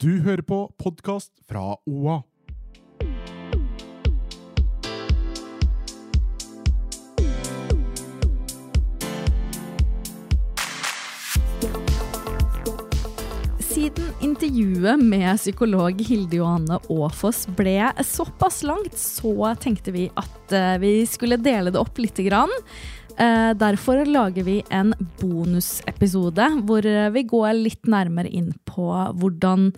Du hører på podkast fra OA. Siden intervjuet med psykolog Hilde Johanne Aafoss ble såpass langt, så tenkte vi at eh, vi skulle dele det opp lite grann. Eh, Derfor lager vi en bonusepisode hvor eh, vi går litt nærmere inn på hvordan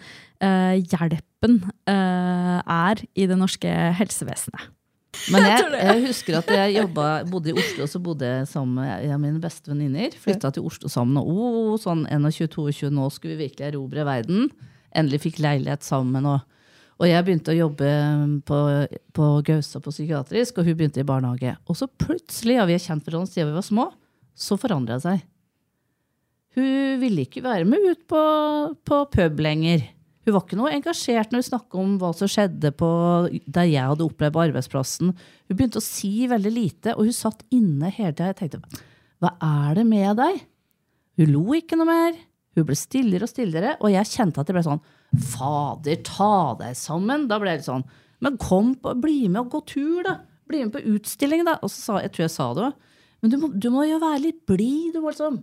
eh, hjelpen er i det norske helsevesenet. Men jeg, jeg husker at jeg jobbet, bodde i Oslo, så bodde jeg sammen med av mine beste venninner. Flytta til Oslo sammen, og oh, sånn 21-22, nå skulle vi virkelig erobre verden. Endelig fikk leilighet sammen. Og, og jeg begynte å jobbe på, på Gausa på psykiatrisk, og hun begynte i barnehage. Og så plutselig, ja, vi har kjent hverandre siden vi var små, så forandra det seg. Hun ville ikke være med ut på, på pub lenger. Hun var ikke noe engasjert når hun snakket om hva som skjedde på, der jeg hadde opplevd på arbeidsplassen. Hun begynte å si veldig lite, og hun satt inne hele tida. Jeg tenkte, hva er det med deg? Hun lo ikke noe mer. Hun ble stillere og stillere, og jeg kjente at det ble sånn Fader, ta deg sammen. Da ble jeg litt sånn Men kom, på, bli med og gå tur, da. Bli med på utstilling, da. Og så sa jeg tror jeg sa det òg. Men du må, du må jo være litt blid, du, liksom.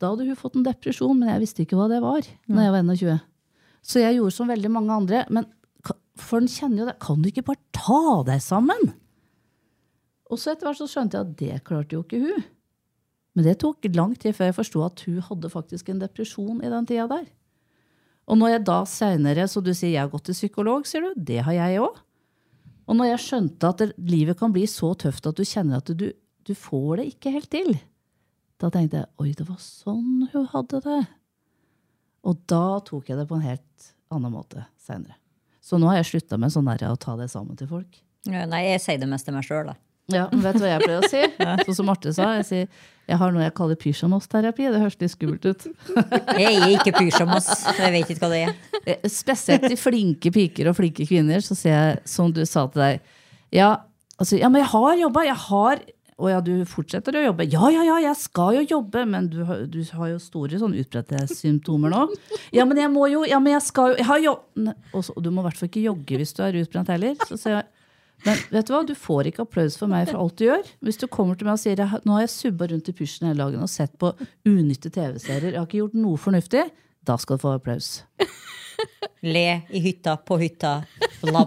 Da hadde hun fått en depresjon, men jeg visste ikke hva det var når jeg var 21. Så jeg gjorde som veldig mange andre. Men for den kjenner jo det. Kan du ikke bare ta deg sammen? Og så etter hvert så skjønte jeg at det klarte jo ikke hun. Men det tok lang tid før jeg forsto at hun hadde faktisk en depresjon i den tida der. Og når jeg da seinere, så du sier jeg har gått til psykolog, sier du, det har jeg òg. Og når jeg skjønte at livet kan bli så tøft at du kjenner at du, du får det ikke helt til, da tenkte jeg oi, det var sånn hun hadde det. Og da tok jeg det på en helt annen måte seinere. Så nå har jeg slutta med sånn å ta det sammen til folk. Ja, Nei, jeg sier det mest til meg sjøl, da. Ja, men Vet du hva jeg pleier å si? Sånn som Marte sa. Jeg sier jeg har noe jeg kaller pysjamasterapi. Det høres litt skummelt ut. Jeg er ikke pysjamas. Jeg vet ikke hva det er. Eh, Spesielt til flinke piker og flinke kvinner, så sier jeg som du sa til deg Ja, altså, ja men jeg har jobba. Jeg har Å ja, du fortsetter å jobbe? Ja, ja, ja, jeg skal jo jobbe, men du, du har jo store sånn utbredte symptomer nå. Ja, men jeg må jo Ja, men jeg skal jo jeg har jo, og Du må i hvert fall ikke jogge hvis du er utbrent heller. Så sier jeg men vet du hva, du får ikke applaus for meg for alt du gjør. Hvis du kommer til meg og sier nå har jeg subba rundt i pysjen hele dagen og sett på unyttige TV-serier, jeg har ikke gjort noe fornuftig, da skal du få applaus. Le i hytta, på hytta, bla.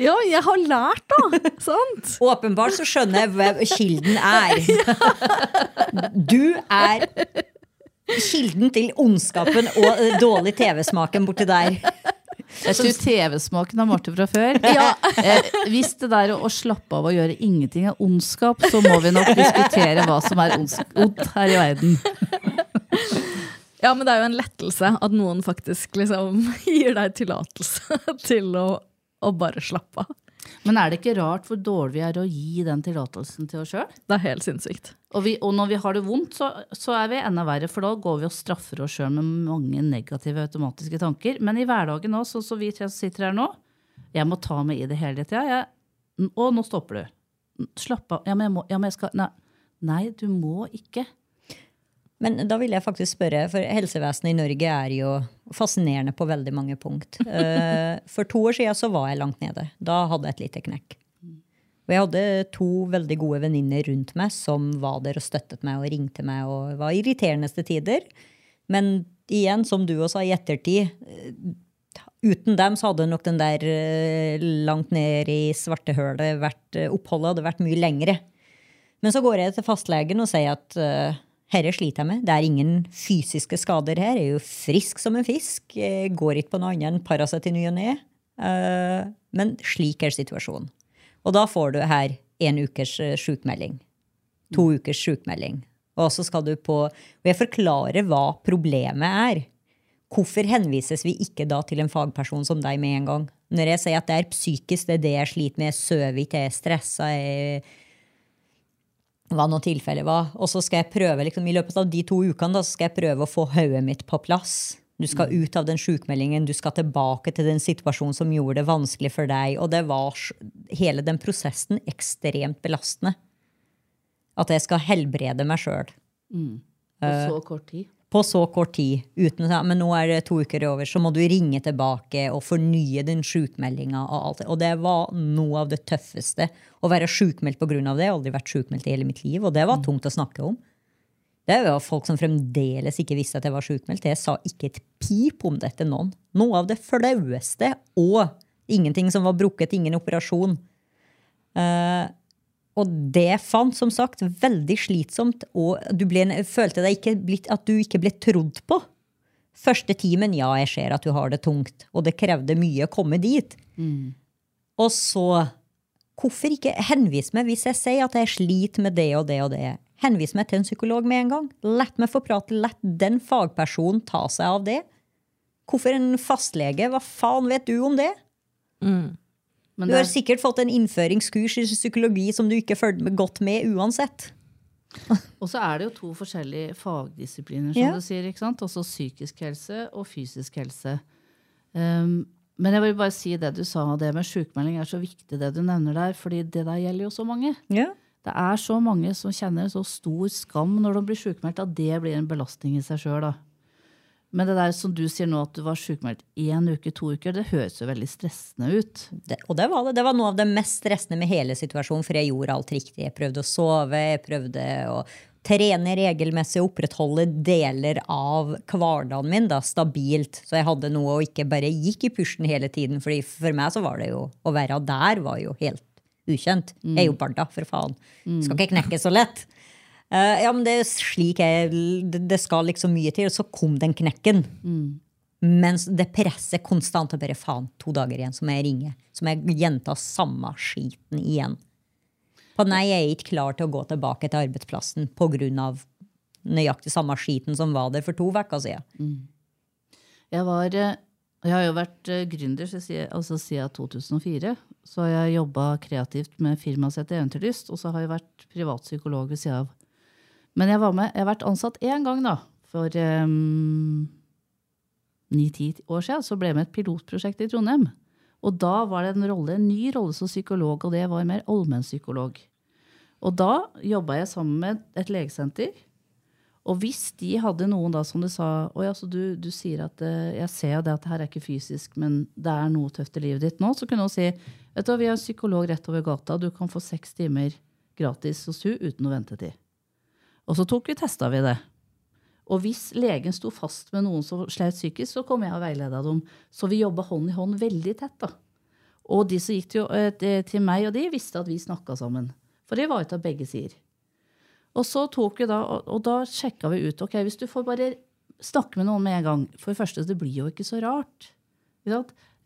Ja, jeg har lært, da! Sant? Åpenbart så skjønner jeg hva kilden er. Du er kilden til ondskapen og dårlig TV-smaken borti der. Jeg tror TV-smaken har Marte fra før. Eh, hvis det der å slappe av og gjøre ingenting er ondskap, så må vi nok diskutere hva som er ondt her i verden. Ja, men det er jo en lettelse at noen faktisk liksom gir deg tillatelse til å, å bare slappe av. Men er det ikke rart hvor dårlig vi er å gi den tillatelsen til oss sjøl? Det er helt sinnssykt. Og, vi- og når vi har det vondt, så, så er vi enda verre, for da går vi og straffer oss sjøl med mange negative automatiske tanker. Men i hverdagen nå, sånn som vi tre som sitter her nå, jeg må ta meg i det hele tida. Å, nå stopper du. Slapp av. Ja, men jeg må, ja, men jeg skal Nei. Nei, du må ikke. Men da vil jeg faktisk spørre, for helsevesenet i Norge er jo fascinerende på veldig mange punkt. Eh, For to år siden så var jeg langt nede. Da hadde jeg et lite knekk. Og jeg hadde to veldig gode venninner rundt meg som var der og støttet meg og ringte meg og var irriterende til tider. Men igjen, som du også sa i ettertid, eh, uten dem så hadde nok den der eh, langt ned i svartehølet vært oppholdet hadde vært mye lengre. Men så går jeg til fastlegen og sier at herre sliter jeg med. Det er ingen fysiske skader her. Jeg er jo frisk som en fisk. Jeg går ikke på noe annet enn Paracet i ny og ne. Eh, men slik er situasjonen. Og da får du her en ukers uh, sjukmelding. To ukers sjukmelding. Og så skal du på Og jeg forklarer hva problemet er. Hvorfor henvises vi ikke da til en fagperson som deg med en gang? Når jeg sier at det er psykisk, det er det jeg sliter med, jeg sover ikke, jeg er stressa, jeg hva nå tilfellet var. Og så skal jeg prøve liksom, i løpet av de to ukene da, så skal jeg prøve å få hodet mitt på plass. Du skal ut av den sjukmeldingen, du skal tilbake til den situasjonen som gjorde det vanskelig for deg. Og det var hele den prosessen ekstremt belastende. At jeg skal helbrede meg sjøl. Mm. På så kort tid på så kort tid. uten å si Men nå er det to uker over, så må du ringe tilbake og fornye den sjukmeldinga. Og, alt. og det var noe av det tøffeste. Å være sjukmeldt pga. det. Jeg har aldri vært sjukmeldt i hele mitt liv, og det var mm. tungt å snakke om. Det var folk som fremdeles ikke visste at jeg var sjukmeldt. Jeg sa ikke et pip om det til noen. Noe av det flaueste. Og ingenting som var brukket, ingen operasjon. Uh, og det fant som sagt veldig slitsomt, og du ble, følte deg ikke blitt, at du ikke ble trodd på. Første timen, ja, jeg ser at du har det tungt, og det krevde mye å komme dit. Mm. Og så Hvorfor ikke henvise meg hvis jeg sier at jeg sliter med det og det og det? Henvis meg til en psykolog med en gang. Lett meg få prate. Lett den fagpersonen ta seg av det. Hvorfor en fastlege? Hva faen vet du om det? Mm. Men du har sikkert fått en innføringskurs i psykologi som du ikke følger godt med uansett. og så er det jo to forskjellige fagdisipliner, som ja. du sier. ikke sant? Også psykisk helse og fysisk helse. Um, men jeg vil bare si det du sa, det med sjukmelding er så viktig, det du nevner der. fordi det der gjelder jo så mange. Ja. Det er så mange som kjenner så stor skam når de blir sjukmeldt, at det blir en belastning i seg sjøl. Men det der som du sier nå, at du var sjukmeldt én uke, to uker, det høres jo veldig stressende ut. Det, og det var det. Det var noe av det mest stressende med hele situasjonen, for jeg gjorde alt riktig. Jeg prøvde å sove, jeg prøvde å trene regelmessig, opprettholde deler av hverdagen min da, stabilt. Så jeg hadde noe og ikke bare gikk i pushen hele tiden. fordi for meg så var det jo å være der var jo helt ukjent. Jeg er jo barda, for faen. Skal ikke knekke så lett. Uh, ja, men det er slik jeg Det skal liksom mye til. Og så kom den knekken. Mm. Mens det presser konstant. Og bare faen, to dager igjen, så må jeg ringe. Så må jeg gjenta samme skiten igjen. På nei, jeg er ikke klar til å gå tilbake til arbeidsplassen pga. nøyaktig samme skiten som var der for to uker siden. Mm. Jeg, var, eh, jeg har jo vært eh, gründer altså siden 2004. Så har jeg jobba kreativt med firmaet sitt Eventyrlyst. Og så har jeg vært privatpsykolog ved sida av men jeg var med, jeg har vært ansatt én gang, da. For ni-ti um, år siden så ble jeg med et pilotprosjekt i Trondheim. Og da var det en rolle, en ny rolle som psykolog, og det var mer allmennpsykolog. Og da jobba jeg sammen med et legesenter. Og hvis de hadde noen da som du sa Å ja, du, du sier at uh, jeg ser jo det at det her er ikke fysisk, men det er noe tøft i livet ditt nå, så kunne hun si vet du, vi har en psykolog rett over gata, du kan få seks timer gratis hos hun uten noe ventetid. Og så tok vi testa vi det. Og hvis legen sto fast med noen som slet psykisk, så kom jeg og veileda dem. Så vi jobba hånd i hånd veldig tett. da. Og de som gikk til, eh, til meg og de, visste at vi snakka sammen. For det var ut av begge sider. Og så tok vi da, og da sjekka vi ut ok, hvis du får bare snakke med noen med en gang For det første, det blir jo ikke så rart.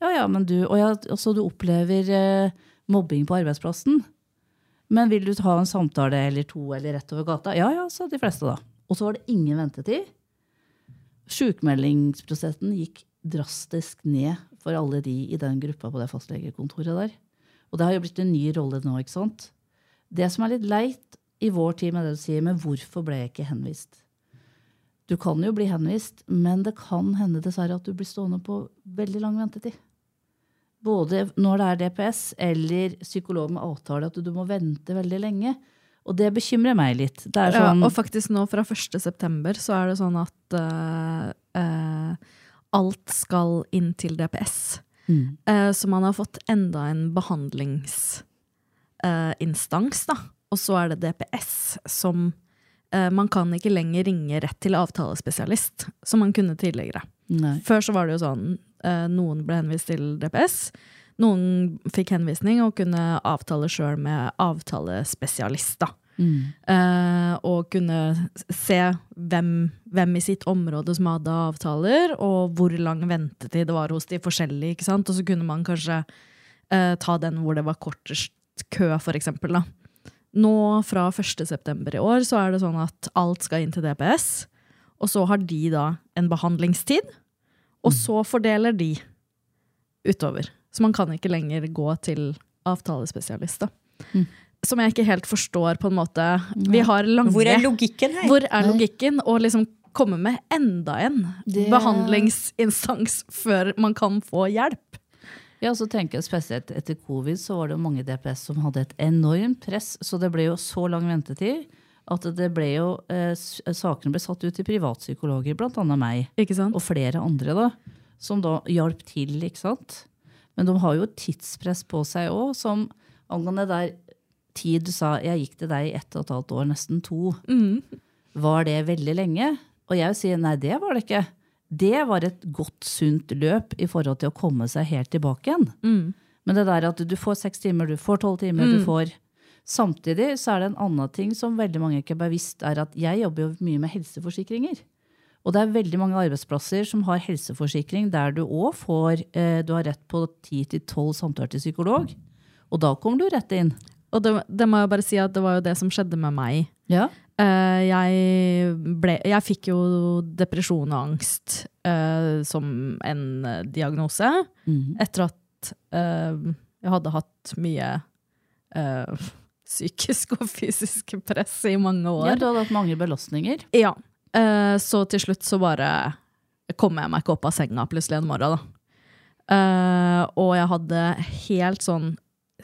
Ja, ja, men du, og, ja, så du opplever eh, mobbing på arbeidsplassen. Men vil du ta en samtale eller to eller rett over gata? Ja, ja, sa de fleste da. Og så var det ingen ventetid. Sjukmeldingsprosessen gikk drastisk ned for alle de i den gruppa på det fastlegekontoret der. Og det har jo blitt en ny rolle nå, ikke sant? Det som er litt leit i vår tid med det du sier, men hvorfor ble jeg ikke henvist? Du kan jo bli henvist, men det kan hende dessverre at du blir stående på veldig lang ventetid både når det er DPS eller psykolog med avtale, at du må vente veldig lenge. Og det bekymrer meg litt. Sånn ja, og faktisk nå fra 1. september så er det sånn at uh, uh, alt skal inn til DPS. Mm. Uh, så man har fått enda en behandlingsinstans, da. Og så er det DPS som Man kan ikke lenger ringe rett til avtalespesialist, som man kunne tidligere. Nei. Før så var det jo sånn noen ble henvist til DPS. Noen fikk henvisning og kunne avtale sjøl med avtalespesialist. Mm. Uh, og kunne se hvem, hvem, i sitt område som hadde avtaler, og hvor lang ventetid det var hos de forskjellige. ikke sant? Og så kunne man kanskje uh, ta den hvor det var kortest kø, eksempel. Nå fra 1.9. i år så er det sånn at alt skal inn til DPS, og så har de da en behandlingstid. Og så fordeler de utover. Så man kan ikke lenger gå til avtalespesialist. da. Mm. Som jeg ikke helt forstår, på en måte. Vi har lange Hvor er logikken her? Hvor er logikken? Og liksom komme med enda en Det- behandlingsinstans før man kan få hjelp. Ja, så tenker jeg spesielt Etter covid så var det jo mange DPS som hadde et enormt press, så det ble jo så lang ventetid at det ble jo, eh, sakene ble satt ut til privatpsykologer, annet meg, og flere andre, da, som da hjalp til. ikke sant? Men de har jo et tidspress på seg òg, som angående der tid du sa jeg gikk til deg i ett og et halvt år, nesten to. Var det veldig lenge? Og jeg vil si nei, det var det ikke. Det var et godt, sunt løp i forhold til å komme seg helt tilbake igjen. Men det der at du får seks timer, du får tolv timer, du får Samtidig så er det en annen ting som veldig mange ikke er bevisst, er at jeg jobber jo mye med helseforsikringer. Og det er veldig mange arbeidsplasser som har helseforsikring der du òg får eh, Du har rett på 10-12 samtaler til psykolog. Og da kommer du rett inn. Og det, det må jeg bare si at det var jo det som skjedde med meg. Ja. Eh, jeg, ble, jeg fikk jo depresjon og angst eh, som en diagnose diagnose. Etter at jeg hadde hatt mye eh, psykisk og fysisk press i mange år. ja, du hadde hatt mange belastninger. Ja. Eh, så til slutt så bare kom jeg meg ikke opp av senga plutselig en morgen, da. Uh, og jeg hadde helt sånn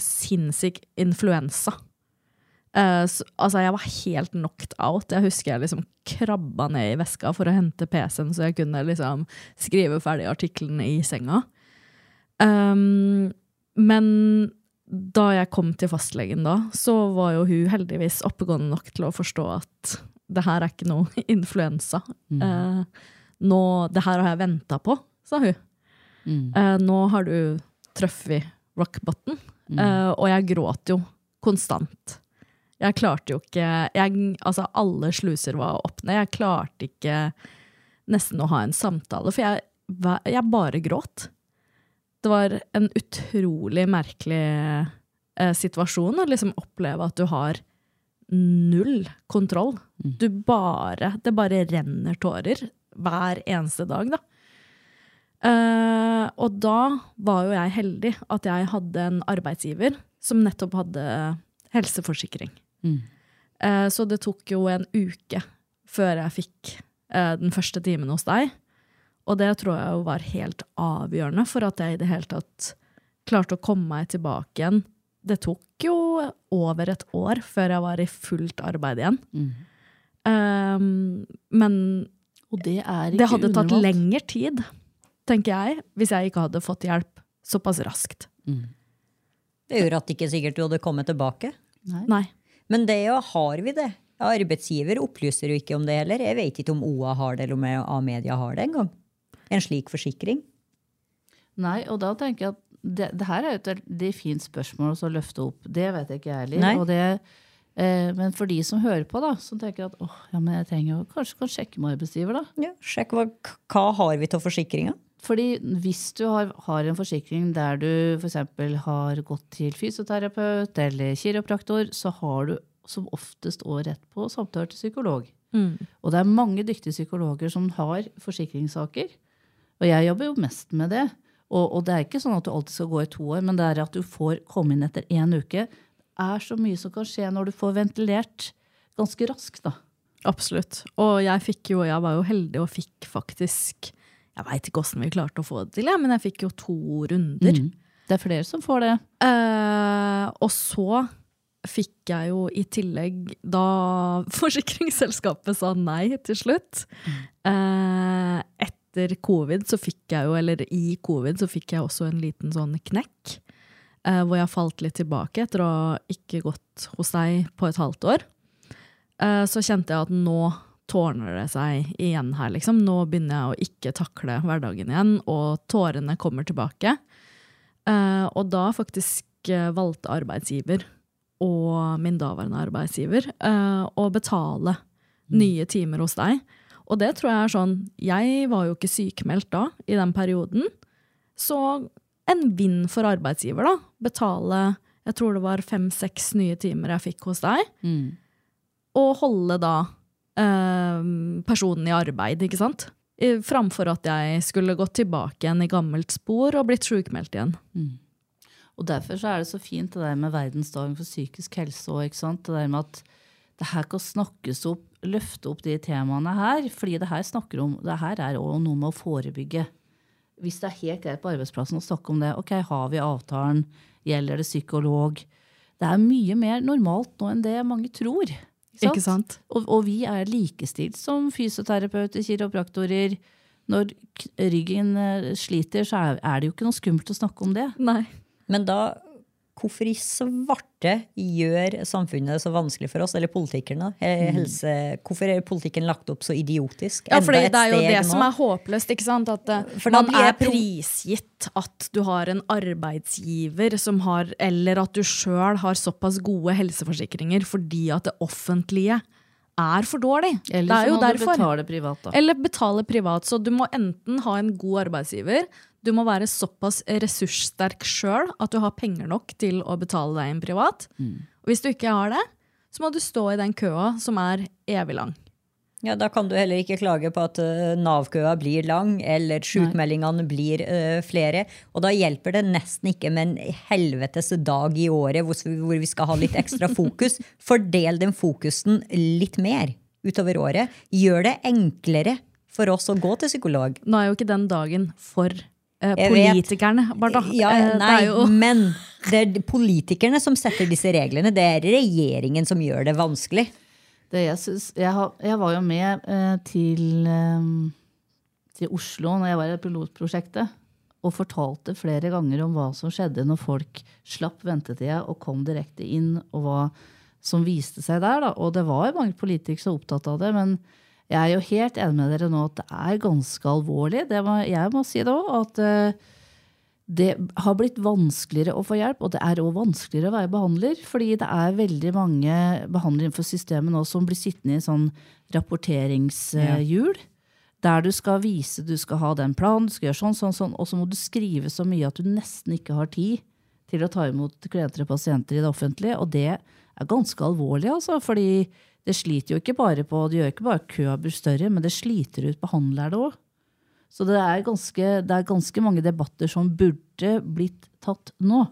sinnssyk influensa. Uh, så, altså, jeg var helt knocked out. Jeg husker jeg liksom krabba ned i veska for å hente PC-en, så jeg kunne liksom skrive ferdig artiklene i senga. Um, men da jeg kom til fastlegen da, så var jo hun heldigvis oppegående nok til å forstå at det her er ikke noe influensa. Eh, nå, det her har jeg venta på, sa hun. Eh, nå har du truffet rock bottom. Eh, og jeg gråt jo konstant. Jeg klarte jo ikke jeg, Altså, alle sluser var opp ned. Jeg klarte ikke nesten å ha en samtale, for jeg, jeg bare gråt. Det var en utrolig merkelig eh, situasjon å liksom oppleve at du har null kontroll. Du bare Det bare renner tårer hver eneste dag, da. Eh, og da var jo jeg heldig at jeg hadde en arbeidsgiver som nettopp hadde helseforsikring. Eh, så det tok jo en uke før jeg fikk den første timen hos deg. Og det tror jeg jo var helt avgjørende for at jeg i det hele tatt klarte å komme meg tilbake igjen. Det tok jo over et år før jeg var i fullt arbeid igjen. Um, men Og det er ikke det hadde tatt unormalt. lengre tid, tenker jeg, hvis jeg ikke hadde fått hjelp såpass raskt. Det gjør at ikke sikkert du hadde kommet tilbake. Nei. Men det jo har vi det. Arbeidsgiver opplyser jo ikke om det heller. Jeg vet ikke om OA har det, eller om A-media har det engang. En slik forsikring. Nei, og da tenker jeg at det, det her er jo et de fint spørsmål å løfte opp. Det vet jeg ikke jeg heller. Eh, men for de som hører på, da, som tenker at åh, ja, men jeg trenger jo kanskje kan sjekke med arbeidsgiver, da. Ja, sjekk hva, hva har vi til forsikringa. Fordi hvis du har, har en forsikring der du f.eks. har gått til fysioterapeut eller kiropraktor, så har du som oftest òg rett på samtale til psykolog. Og det er mange dyktige psykologer som har forsikringssaker. Og jeg jobber jo mest med det. Og, og det er ikke sånn at du alltid skal gå i to år, men det er at du får komme inn etter én uke. Det er så mye som kan skje når du får ventilert ganske raskt, da. Absolutt. Og jeg fikk jo, jeg var jo heldig og fikk faktisk Jeg veit ikke åssen vi klarte å få det til, jeg, men jeg fikk jo to runder. Det er flere som får det. Eh, og så fikk jeg jo i tillegg, da forsikringsselskapet sa nei til slutt eh, Etter covid så fikk jeg jo, eller i covid så fikk jeg også en liten sånn knekk. eh, hvor jeg falt litt tilbake etter å ha ikke gått hos deg på et halvt år. Eh, så kjente jeg at nå tårner det seg igjen her, liksom. Nå begynner jeg å ikke takle hverdagen igjen, og tårene kommer tilbake. Eh, og da faktisk eh, valgte arbeidsgiver og min daværende arbeidsgiver eh, å betale nye timer hos deg. Og det tror jeg er sånn Jeg var jo ikke sykemeldt da, i den perioden. Så en vinn for arbeidsgiver, da. Betale jeg tror det var fem-seks nye timer jeg fikk hos deg. Og holde da eh, personen i arbeid, ikke sant? i- framfor at jeg skulle gått tilbake igjen i gammelt spor og blitt sjukmeldt igjen. Og derfor så er det så fint det der med verdensdagen for psykisk helse òg. Det der med at det her kan snakkes opp, løfte opp de temaene her. fordi det her snakker om, det her er òg noe med å forebygge. Hvis det er helt greit på arbeidsplassen å snakke om det, ok, har vi avtalen, gjelder det psykolog? Det er mye mer normalt nå enn det mange tror. Ikke sant? Og, og vi er likestilt som fysioterapeuter, kiropraktorer. Når ryggen eh, sliter, så er, er det jo ikke noe skummelt å snakke om det. Nei. Men da, hvorfor i svarte gjør samfunnet det så vanskelig for oss, eller politikerne? eh, Helse, hvorfor er politikken lagt opp så idiotisk? Mm. Ja, for det er jo det nå. som er håpløst. ikke sant? At eh, For man er prisgitt at du har en arbeidsgiver som har Eller at du sjøl har såpass gode helseforsikringer fordi at det offentlige er for dårlig. Eller det er så jo må du derfor. betale privat, da. Eller betale privat. Så du må enten ha en god arbeidsgiver, du må være såpass ressurssterk sjøl at du har penger nok til å betale deg inn privat. Og hvis du ikke har det, så må du stå i den køa som er evig lang. Ja, Da kan du heller ikke klage på at eh, Nav-køa blir lang, eller sjukmeldingene blir eh, flere. Og da hjelper det nesten ikke med en helvetes dag i året hvor, hvor vi skal ha litt ekstra fokus. Fordel den fokusen litt mer utover året. Gjør det enklere for oss å gå til psykolog. Nå er jo ikke den dagen for. Politikerne, Barda. Ja, Eh, nei, det er jo men det er politikerne som setter disse reglene. Det er regjeringen som gjør det vanskelig. Det jeg, synes, jeg, har, jeg var jo med eh, til, eh, til Oslo når jeg var i pilotprosjektet. Og fortalte flere ganger om hva som skjedde når folk slapp ventetida og kom direkte inn. Og hva som viste seg der. Da. Og det var jo mange politikere som var opptatt av det. Men jeg er jo helt enig med dere nå at det er ganske alvorlig. Det må, jeg må si det òg. At eh, det har blitt vanskeligere å få hjelp, og det er òg vanskeligere å være behandler. Fordi det er veldig mange behandlere innenfor systemet nå som blir sittende i sånn rapporteringshjul. Der du skal vise, du skal ha den planen, du skal gjøre sånn, sånn, sånn, og så må du skrive så mye at du nesten ikke har tid til å ta imot klienter og pasienter i det offentlige. Og det er ganske alvorlig, altså. fordi det sliter jo ikke bare på, det gjør ikke bare køa blir større, men det sliter ut behandlere òg. Så det er, ganske, det er ganske mange debatter som burde blitt tatt nå.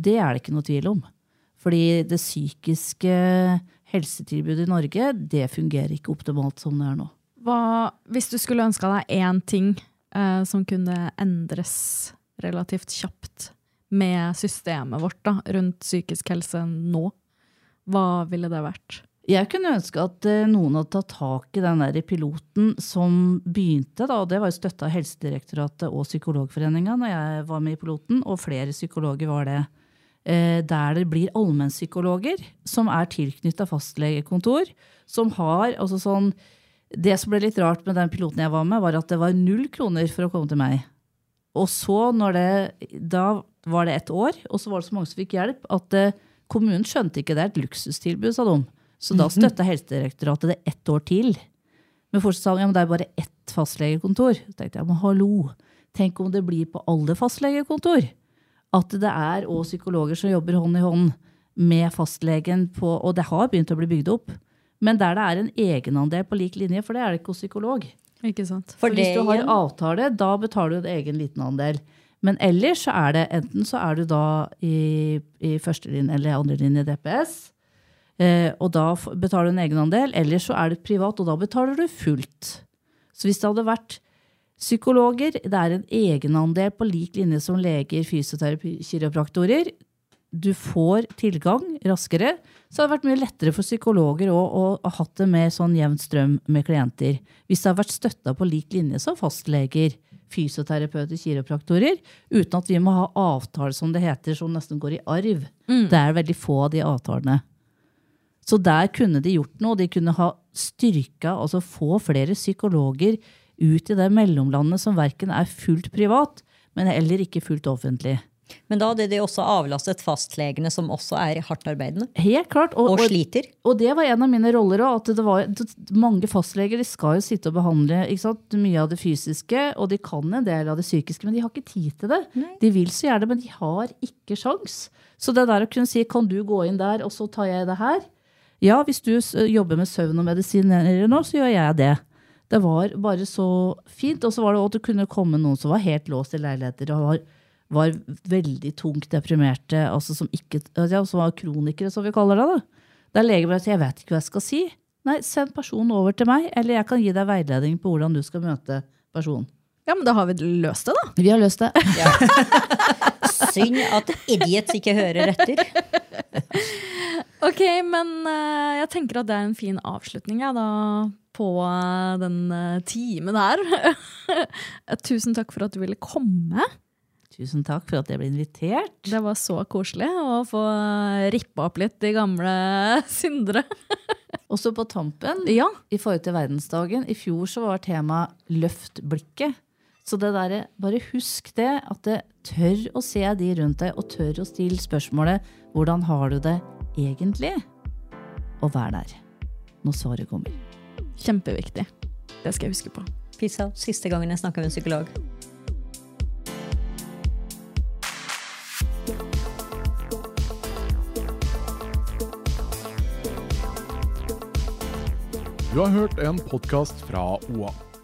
Det er det ikke noe tvil om. Fordi det psykiske helsetilbudet i Norge, det fungerer ikke optimalt som det er nå. hva, Hvis du skulle ønska deg én ting eh, som kunne endres relativt kjapt med systemet vårt da, rundt psykisk helse nå, hva ville det vært? Jeg kunne ønske at eh, noen hadde tatt tak i den der piloten som begynte, da, og det var jo støtta av Helsedirektoratet og Psykologforeninga når jeg var med i piloten, og flere psykologer var det. Eh, Der det blir allmennpsykologer som er tilknytta fastlegekontor, som har altså sånn Det som ble litt rart med den piloten jeg var med, var at det var null kroner for å komme til meg. Og så, når det, da var det ett år, og så var det så mange som fikk hjelp, at eh, kommunen skjønte ikke det er et luksustilbud, sa de. Så da støtta Helsedirektoratet det ett år til. Men fortsatt sa de ja, men det er bare ett fastlegekontor. Så tenkte jeg, men hallo, tenk om det blir på alle fastlegekontor. At det er òg psykologer som jobber hånd i hånd med fastlegen på Og det har begynt å bli bygd opp. Men der det er en egenandel på lik linje, for det er det ikke hos psykolog. Ikke sant? For For det hvis du har avtale, da betaler du en egen liten andel. Men ellers så er det enten så er du da i, i førstelinje eller andrelinje DPS, og da betaler du en egenandel, eller så er det privat, og da betaler du fullt. Så hvis det hadde vært psykologer, det er en egenandel på lik linje som leger, fysioterapi, kiropraktorer, du får tilgang raskere, så hadde det vært mye lettere for psykologer å, ha hatt det med sånn jevn strøm med klienter. Hvis det hadde vært støtta på lik linje som fastleger, fysioterapeuter, kiropraktorer, uten at vi må ha avtaler som det heter, som nesten går i arv. Det er veldig få av de avtalene. Så der kunne de gjort noe. De kunne ha styrka, altså få flere psykologer ut i det mellomlandet som verken er fullt privat, men heller ikke fullt offentlig. Men da hadde de også avlastet fastlegene, som også er hardt arbeidende Helt klart. og sliter. Og det var en av mine roller òg. At det var mange fastleger de skal jo sitte og behandle mye av det fysiske, og de kan en del av det psykiske, men de har ikke tid til det. De vil så gjerne, men de har ikke sjans. Så det der å kunne si kan du gå inn der, og så tar jeg det her. Ja, hvis du jobber med søvn og medisiner nå, så gjør jeg det. Det var bare så fint. Og så var det at det kunne komme noen som var helt låst i leiligheter og var, var veldig tungt deprimerte, altså som, ikke, ja, som var kronikere, som vi kaller det. da. Der legen bare sier 'jeg vet ikke hva jeg skal si'. Nei, send personen over til meg, eller jeg kan gi deg veiledning på hvordan du skal møte personen. Ja, men da har vi løst det, da. Vi har løst det. Synd at idiots ikke hører etter. Ok, men eh, jeg tenker at det er en fin avslutning ja, da, på eh, den uh, timen her. Tusen takk for at du ville komme. Tusen takk for at jeg ble invitert. Det var så koselig å få rippa opp litt de gamle syndere. Også på tampen, ja. i forhold til verdensdagen, i fjor så var temaet 'løft blikket'. Så det der, bare husk det, at det tør å se de rundt deg, og tør å stille spørsmålet 'hvordan har du det egentlig?' Og vær der når svaret kommer. Kjempeviktig. Det skal jeg huske på. Pizza, siste gangen jeg snakker med en psykolog. Du har hørt en podkast fra OA.